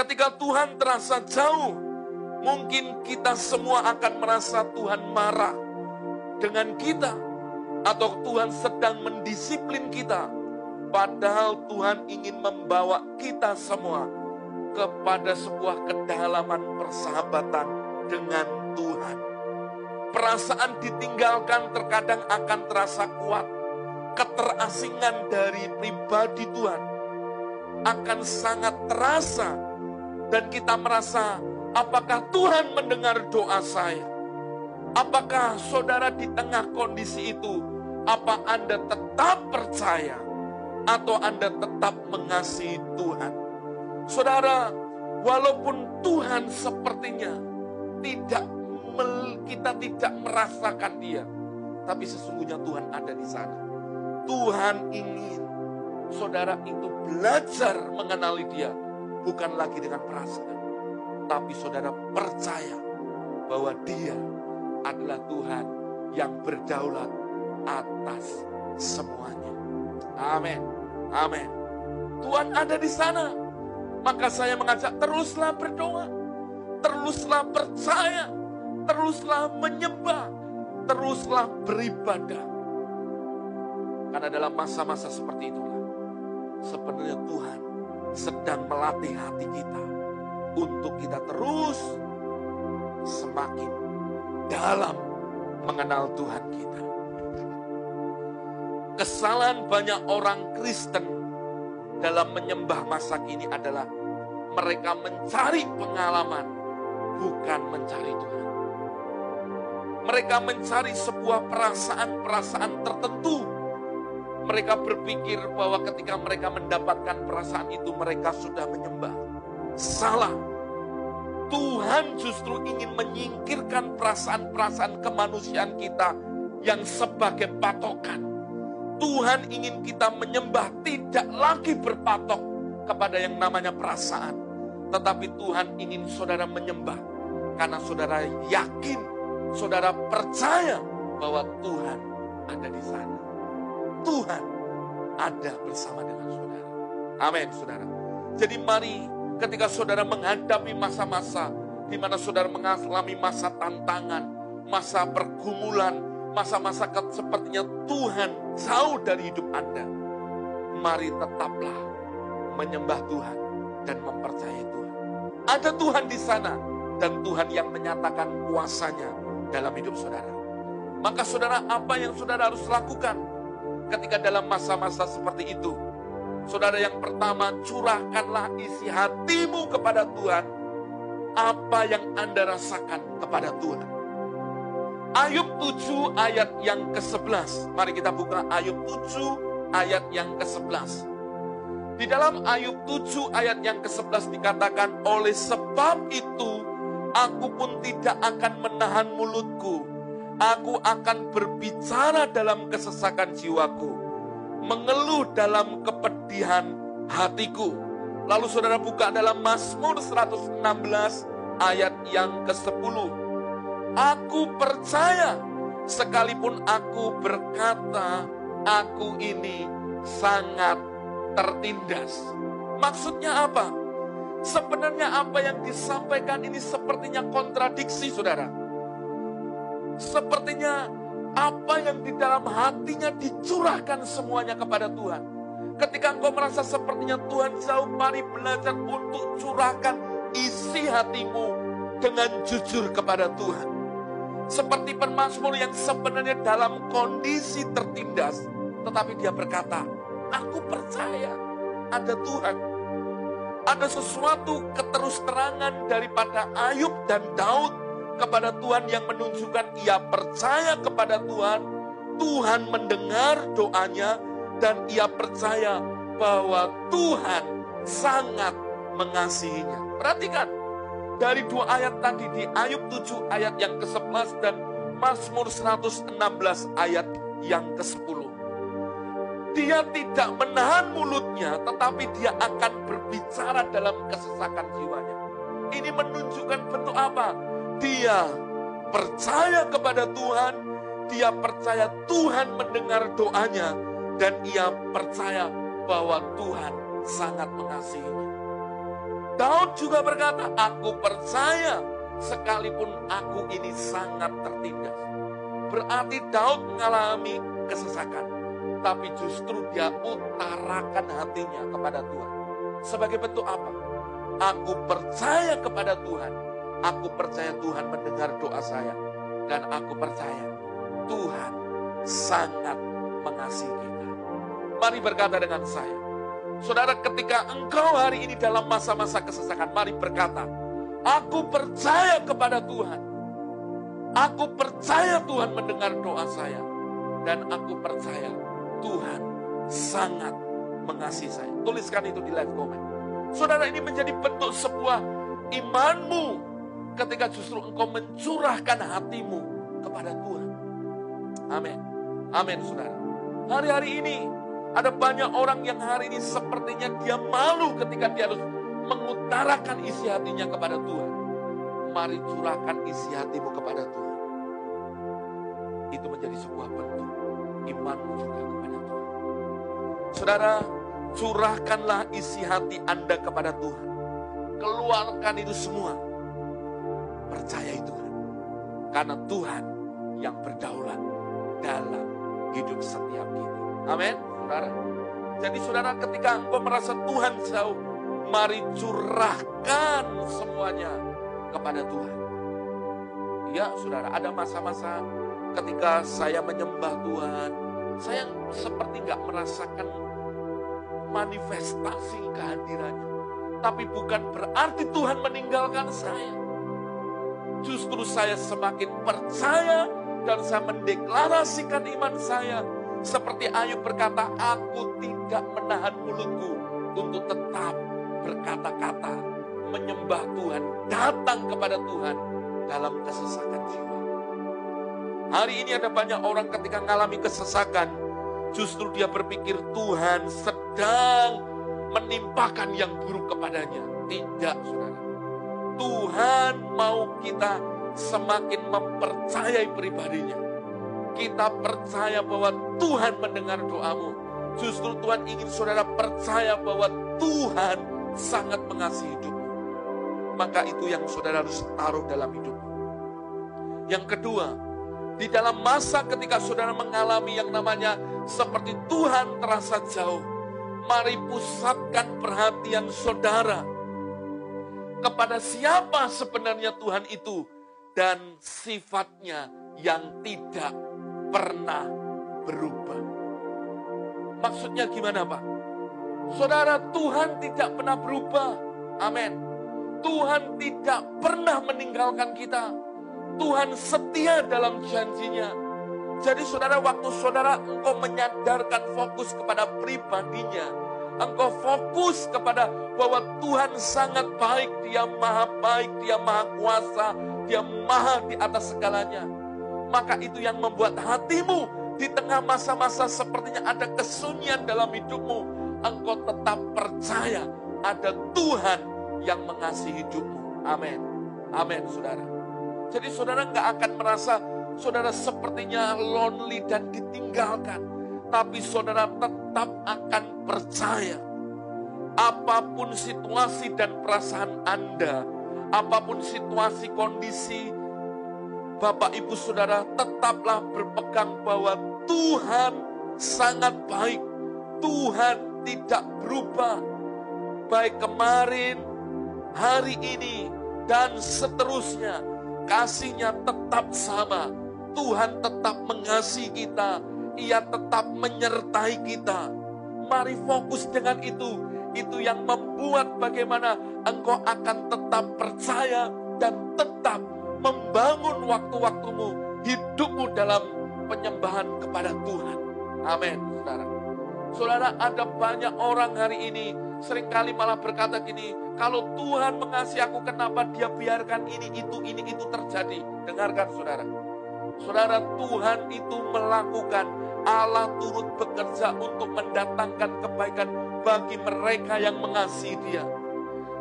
Ketika Tuhan terasa jauh, mungkin kita semua akan merasa Tuhan marah dengan kita, atau Tuhan sedang mendisiplin kita, padahal Tuhan ingin membawa kita semua kepada sebuah kedalaman persahabatan dengan Tuhan. Perasaan ditinggalkan terkadang akan terasa kuat. Keterasingan dari pribadi Tuhan akan sangat terasa dan kita merasa apakah Tuhan mendengar doa saya? Apakah saudara di tengah kondisi itu, apa Anda tetap percaya atau Anda tetap mengasihi Tuhan? Saudara, walaupun Tuhan sepertinya tidak kita tidak merasakan dia, tapi sesungguhnya Tuhan ada di sana. Tuhan ingin saudara itu belajar mengenali dia, bukan lagi dengan perasaan, tapi saudara percaya bahwa dia adalah Tuhan yang berdaulat atas semuanya. Amin. Amin. Tuhan ada di sana. Maka saya mengajak teruslah berdoa. Teruslah percaya. Teruslah menyembah. Teruslah beribadah. Karena dalam masa-masa seperti itulah sebenarnya Tuhan sedang melatih hati kita untuk kita terus semakin dalam mengenal Tuhan kita. Kesalahan banyak orang Kristen dalam menyembah masa kini adalah mereka mencari pengalaman, bukan mencari Tuhan. Mereka mencari sebuah perasaan-perasaan tertentu. Mereka berpikir bahwa ketika mereka mendapatkan perasaan itu, mereka sudah menyembah. Salah Tuhan justru ingin menyingkirkan perasaan-perasaan kemanusiaan kita yang sebagai patokan. Tuhan ingin kita menyembah tidak lagi berpatok kepada yang namanya perasaan. Tetapi Tuhan ingin saudara menyembah karena saudara yakin, saudara percaya bahwa Tuhan ada di sana. Tuhan ada bersama dengan saudara. Amin, saudara. Jadi mari ketika saudara menghadapi masa-masa di mana saudara mengalami masa tantangan, masa pergumulan, masa-masa sepertinya Tuhan jauh dari hidup Anda. Mari tetaplah menyembah Tuhan dan mempercayai Tuhan. Ada Tuhan di sana dan Tuhan yang menyatakan kuasanya dalam hidup saudara. Maka saudara apa yang saudara harus lakukan ketika dalam masa-masa seperti itu? Saudara yang pertama, curahkanlah isi hatimu kepada Tuhan. Apa yang Anda rasakan kepada Tuhan. Ayub 7 ayat yang ke-11. Mari kita buka Ayub 7 ayat yang ke-11. Di dalam Ayub 7 ayat yang ke-11 dikatakan, oleh sebab itu aku pun tidak akan menahan mulutku. Aku akan berbicara dalam kesesakan jiwaku mengeluh dalam kepedihan hatiku. Lalu saudara buka dalam Mazmur 116 ayat yang ke-10. Aku percaya sekalipun aku berkata aku ini sangat tertindas. Maksudnya apa? Sebenarnya apa yang disampaikan ini sepertinya kontradiksi saudara. Sepertinya apa yang di dalam hatinya dicurahkan semuanya kepada Tuhan. Ketika engkau merasa sepertinya Tuhan jauh, mari belajar untuk curahkan isi hatimu dengan jujur kepada Tuhan. Seperti permasmur yang sebenarnya dalam kondisi tertindas, tetapi dia berkata, aku percaya ada Tuhan. Ada sesuatu keterus terangan daripada Ayub dan Daud kepada Tuhan yang menunjukkan ia percaya kepada Tuhan, Tuhan mendengar doanya dan ia percaya bahwa Tuhan sangat mengasihinya. Perhatikan, dari dua ayat tadi di Ayub 7 ayat yang ke-11 dan Mazmur 116 ayat yang ke-10. Dia tidak menahan mulutnya, tetapi dia akan berbicara dalam kesesakan jiwanya. Ini menunjukkan bentuk apa? Dia percaya kepada Tuhan, dia percaya Tuhan mendengar doanya, dan ia percaya bahwa Tuhan sangat mengasihinya. Daud juga berkata, aku percaya sekalipun aku ini sangat tertindas. Berarti Daud mengalami kesesakan. Tapi justru dia utarakan hatinya kepada Tuhan. Sebagai bentuk apa? Aku percaya kepada Tuhan. Aku percaya Tuhan mendengar doa saya. Dan aku percaya Tuhan sangat mengasihi kita. Mari berkata dengan saya. Saudara, ketika engkau hari ini dalam masa-masa kesesakan, mari berkata, Aku percaya kepada Tuhan. Aku percaya Tuhan mendengar doa saya. Dan aku percaya Tuhan sangat mengasihi saya. Tuliskan itu di live comment. Saudara ini menjadi bentuk sebuah imanmu ketika justru engkau mencurahkan hatimu kepada Tuhan. Amin. Amin saudara. Hari-hari ini ada banyak orang yang hari ini sepertinya dia malu ketika dia harus mengutarakan isi hatinya kepada Tuhan. Mari curahkan isi hatimu kepada Tuhan. Itu menjadi sebuah bentuk imanmu juga kepada Tuhan. Saudara, curahkanlah isi hati Anda kepada Tuhan. Keluarkan itu semua. Percayai Tuhan. Karena Tuhan yang berdaulat dalam hidup setiap kita. Amin, saudara. Jadi saudara ketika engkau merasa Tuhan jauh, mari curahkan semuanya kepada Tuhan. Ya saudara, ada masa-masa ketika saya menyembah Tuhan, saya seperti nggak merasakan manifestasi kehadirannya. Tapi bukan berarti Tuhan meninggalkan saya. Justru saya semakin percaya dan saya mendeklarasikan iman saya. Seperti Ayub berkata, aku tidak menahan mulutku untuk tetap berkata-kata, menyembah Tuhan, datang kepada Tuhan dalam kesesakan jiwa. Hari ini ada banyak orang ketika mengalami kesesakan, justru dia berpikir Tuhan sedang menimpakan yang buruk kepadanya. Tidak, saudara. Tuhan mau kita semakin mempercayai pribadinya. Kita percaya bahwa Tuhan mendengar doamu. Justru Tuhan ingin saudara percaya bahwa Tuhan sangat mengasihi hidupmu. Maka itu yang saudara harus taruh dalam hidupmu. Yang kedua, di dalam masa ketika saudara mengalami yang namanya seperti Tuhan terasa jauh, mari pusatkan perhatian saudara kepada siapa sebenarnya Tuhan itu dan sifatnya yang tidak pernah berubah. Maksudnya gimana Pak? Saudara, Tuhan tidak pernah berubah. Amin. Tuhan tidak pernah meninggalkan kita. Tuhan setia dalam janjinya. Jadi saudara, waktu saudara engkau menyadarkan fokus kepada pribadinya, engkau fokus kepada bahwa Tuhan sangat baik, dia maha baik, dia maha kuasa, dia maha di atas segalanya. Maka itu yang membuat hatimu di tengah masa-masa sepertinya ada kesunyian dalam hidupmu, engkau tetap percaya ada Tuhan yang mengasihi hidupmu. Amin. Amin, saudara. Jadi saudara nggak akan merasa saudara sepertinya lonely dan ditinggalkan. Tapi saudara tetap akan percaya. Apa pun situasi dan perasaan Anda, apa pun situasi kondisi, Bapak Ibu Saudara tetaplah berpegang bahwa Tuhan sangat baik. Tuhan tidak berubah. Baik kemarin, hari ini, dan seterusnya kasihnya tetap sama. Tuhan tetap mengasihi kita. Ia tetap menyertai kita. Mari fokus dengan itu. Itu yang membuat bagaimana engkau akan tetap percaya dan tetap membangun waktu-waktumu, hidupmu dalam penyembahan kepada Tuhan. Amin, saudara. Saudara, ada banyak orang hari ini sering kali malah berkata gini, kalau Tuhan mengasihi aku, kenapa dia biarkan ini, itu, ini, itu terjadi? Dengarkan saudara. Saudara, Tuhan itu melakukan, Allah turut bekerja untuk mendatangkan kebaikan bagi mereka yang mengasihi dia.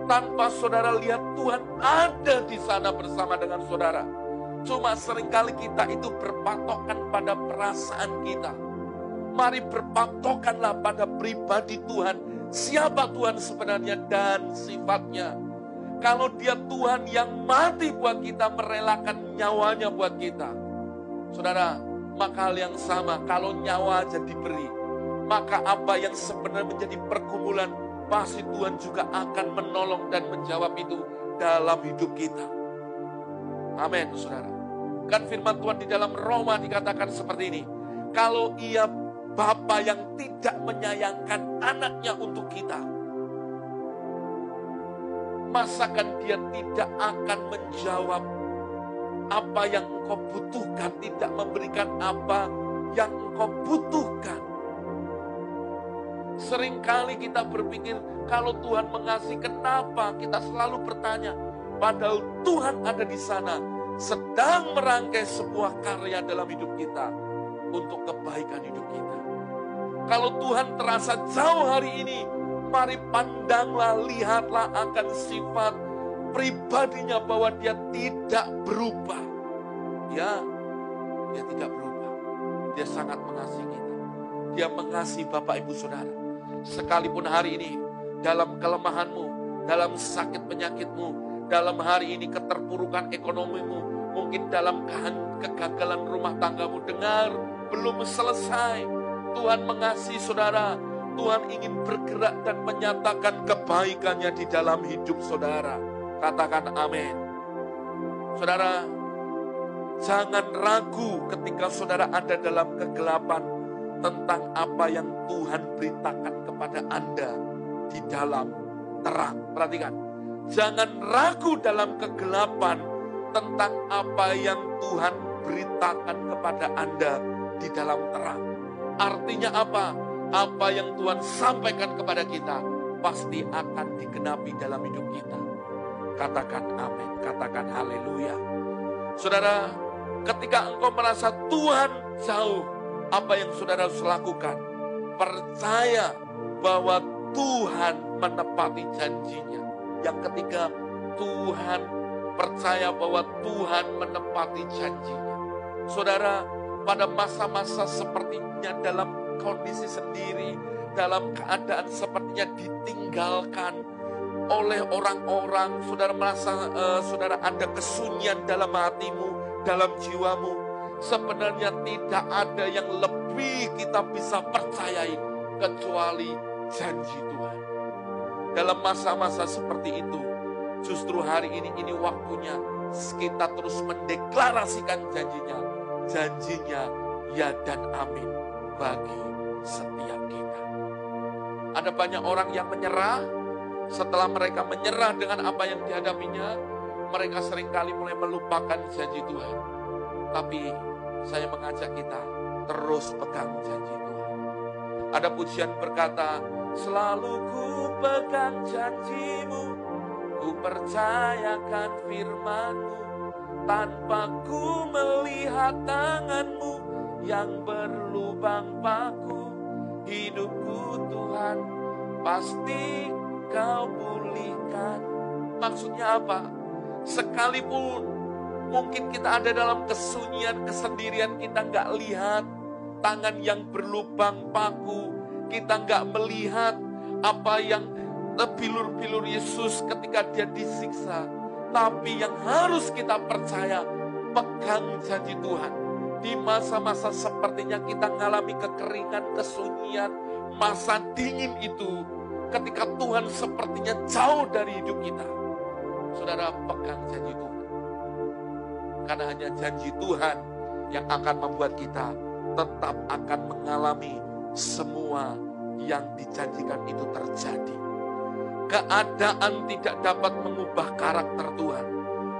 Tanpa saudara lihat Tuhan ada di sana bersama dengan saudara. Cuma sering kali kita itu berpatokan pada perasaan kita. Mari berpatokanlah pada pribadi Tuhan siapa Tuhan sebenarnya dan sifatnya. Kalau dia Tuhan yang mati buat kita, merelakan nyawanya buat kita. Saudara, maka hal yang sama, kalau nyawa aja diberi, maka apa yang sebenarnya menjadi pergumulan, pasti Tuhan juga akan menolong dan menjawab itu dalam hidup kita. Amin, saudara. Kan firman Tuhan di dalam Roma dikatakan seperti ini. Kalau ia Bapa yang tidak menyayangkan anaknya untuk kita, masakan dia tidak akan menjawab apa yang engkau butuhkan, tidak memberikan apa yang engkau butuhkan. Seringkali kita berpikir, kalau Tuhan mengasihi, kenapa kita selalu bertanya? Padahal Tuhan ada di sana, sedang merangkai sebuah karya dalam hidup kita untuk kebaikan hidup kita. Kalau Tuhan terasa jauh hari ini, mari pandanglah, lihatlah akan sifat pribadinya bahwa dia tidak berubah. Ya, dia tidak berubah. Dia sangat mengasihi kita. Dia mengasihi Bapak Ibu Saudara. Sekalipun hari ini dalam kelemahanmu, dalam sakit penyakitmu, dalam hari ini keterpurukan ekonomimu, mungkin dalam kegagalan rumah tanggamu, dengar belum selesai. Tuhan mengasihi saudara, Tuhan ingin bergerak dan menyatakan kebaikannya di dalam hidup saudara. Katakan amin. Saudara, jangan ragu ketika saudara ada dalam kegelapan tentang apa yang Tuhan beritakan kepada Anda di dalam terang. Perhatikan, jangan ragu dalam kegelapan tentang apa yang Tuhan beritakan kepada Anda di dalam terang. Artinya apa? Apa yang Tuhan sampaikan kepada kita pasti akan digenapi dalam hidup kita. Katakan amin, katakan haleluya. Saudara, ketika engkau merasa Tuhan jauh, apa yang saudara harus lakukan? Percaya bahwa Tuhan menepati janjinya. Yang ketiga, Tuhan percaya bahwa Tuhan menepati janjinya. Saudara, pada masa-masa sepertinya dalam kondisi sendiri, dalam keadaan sepertinya ditinggalkan oleh orang-orang, saudara merasa uh, saudara ada kesunyian dalam hatimu, dalam jiwamu. Sebenarnya tidak ada yang lebih kita bisa percayai kecuali janji Tuhan. Dalam masa-masa seperti itu, justru hari ini ini waktunya kita terus mendeklarasikan janjinya. Janjinya ya dan amin bagi setiap kita. Ada banyak orang yang menyerah, setelah mereka menyerah dengan apa yang dihadapinya, mereka sering kali mulai melupakan janji Tuhan. Tapi saya mengajak kita terus pegang janji Tuhan. Ada pujian berkata, selalu ku pegang janjimu, ku percayakan firmanmu, tanpa ku melihat tanganmu yang berlubang paku. Hidupku Tuhan, pasti kau pulihkan. Maksudnya apa? Sekalipun mungkin kita ada dalam kesunyian, kesendirian, kita nggak lihat tangan yang berlubang paku, kita nggak melihat apa yang bilur-bilur Yesus ketika dia disiksa. Tapi yang harus kita percaya, pegang janji Tuhan. Di masa-masa sepertinya kita mengalami kekeringan, kesunyian, masa dingin itu, ketika Tuhan sepertinya jauh dari hidup kita. Saudara pegang janji Tuhan. Karena hanya janji Tuhan yang akan membuat kita tetap akan mengalami semua yang dijanjikan itu terjadi. Keadaan tidak dapat mengubah karakter Tuhan.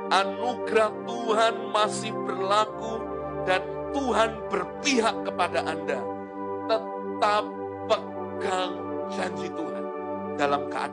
Anugerah Tuhan masih berlaku dan Tuhan berpihak kepada Anda. Tetap pegang janji Tuhan dalam keadaan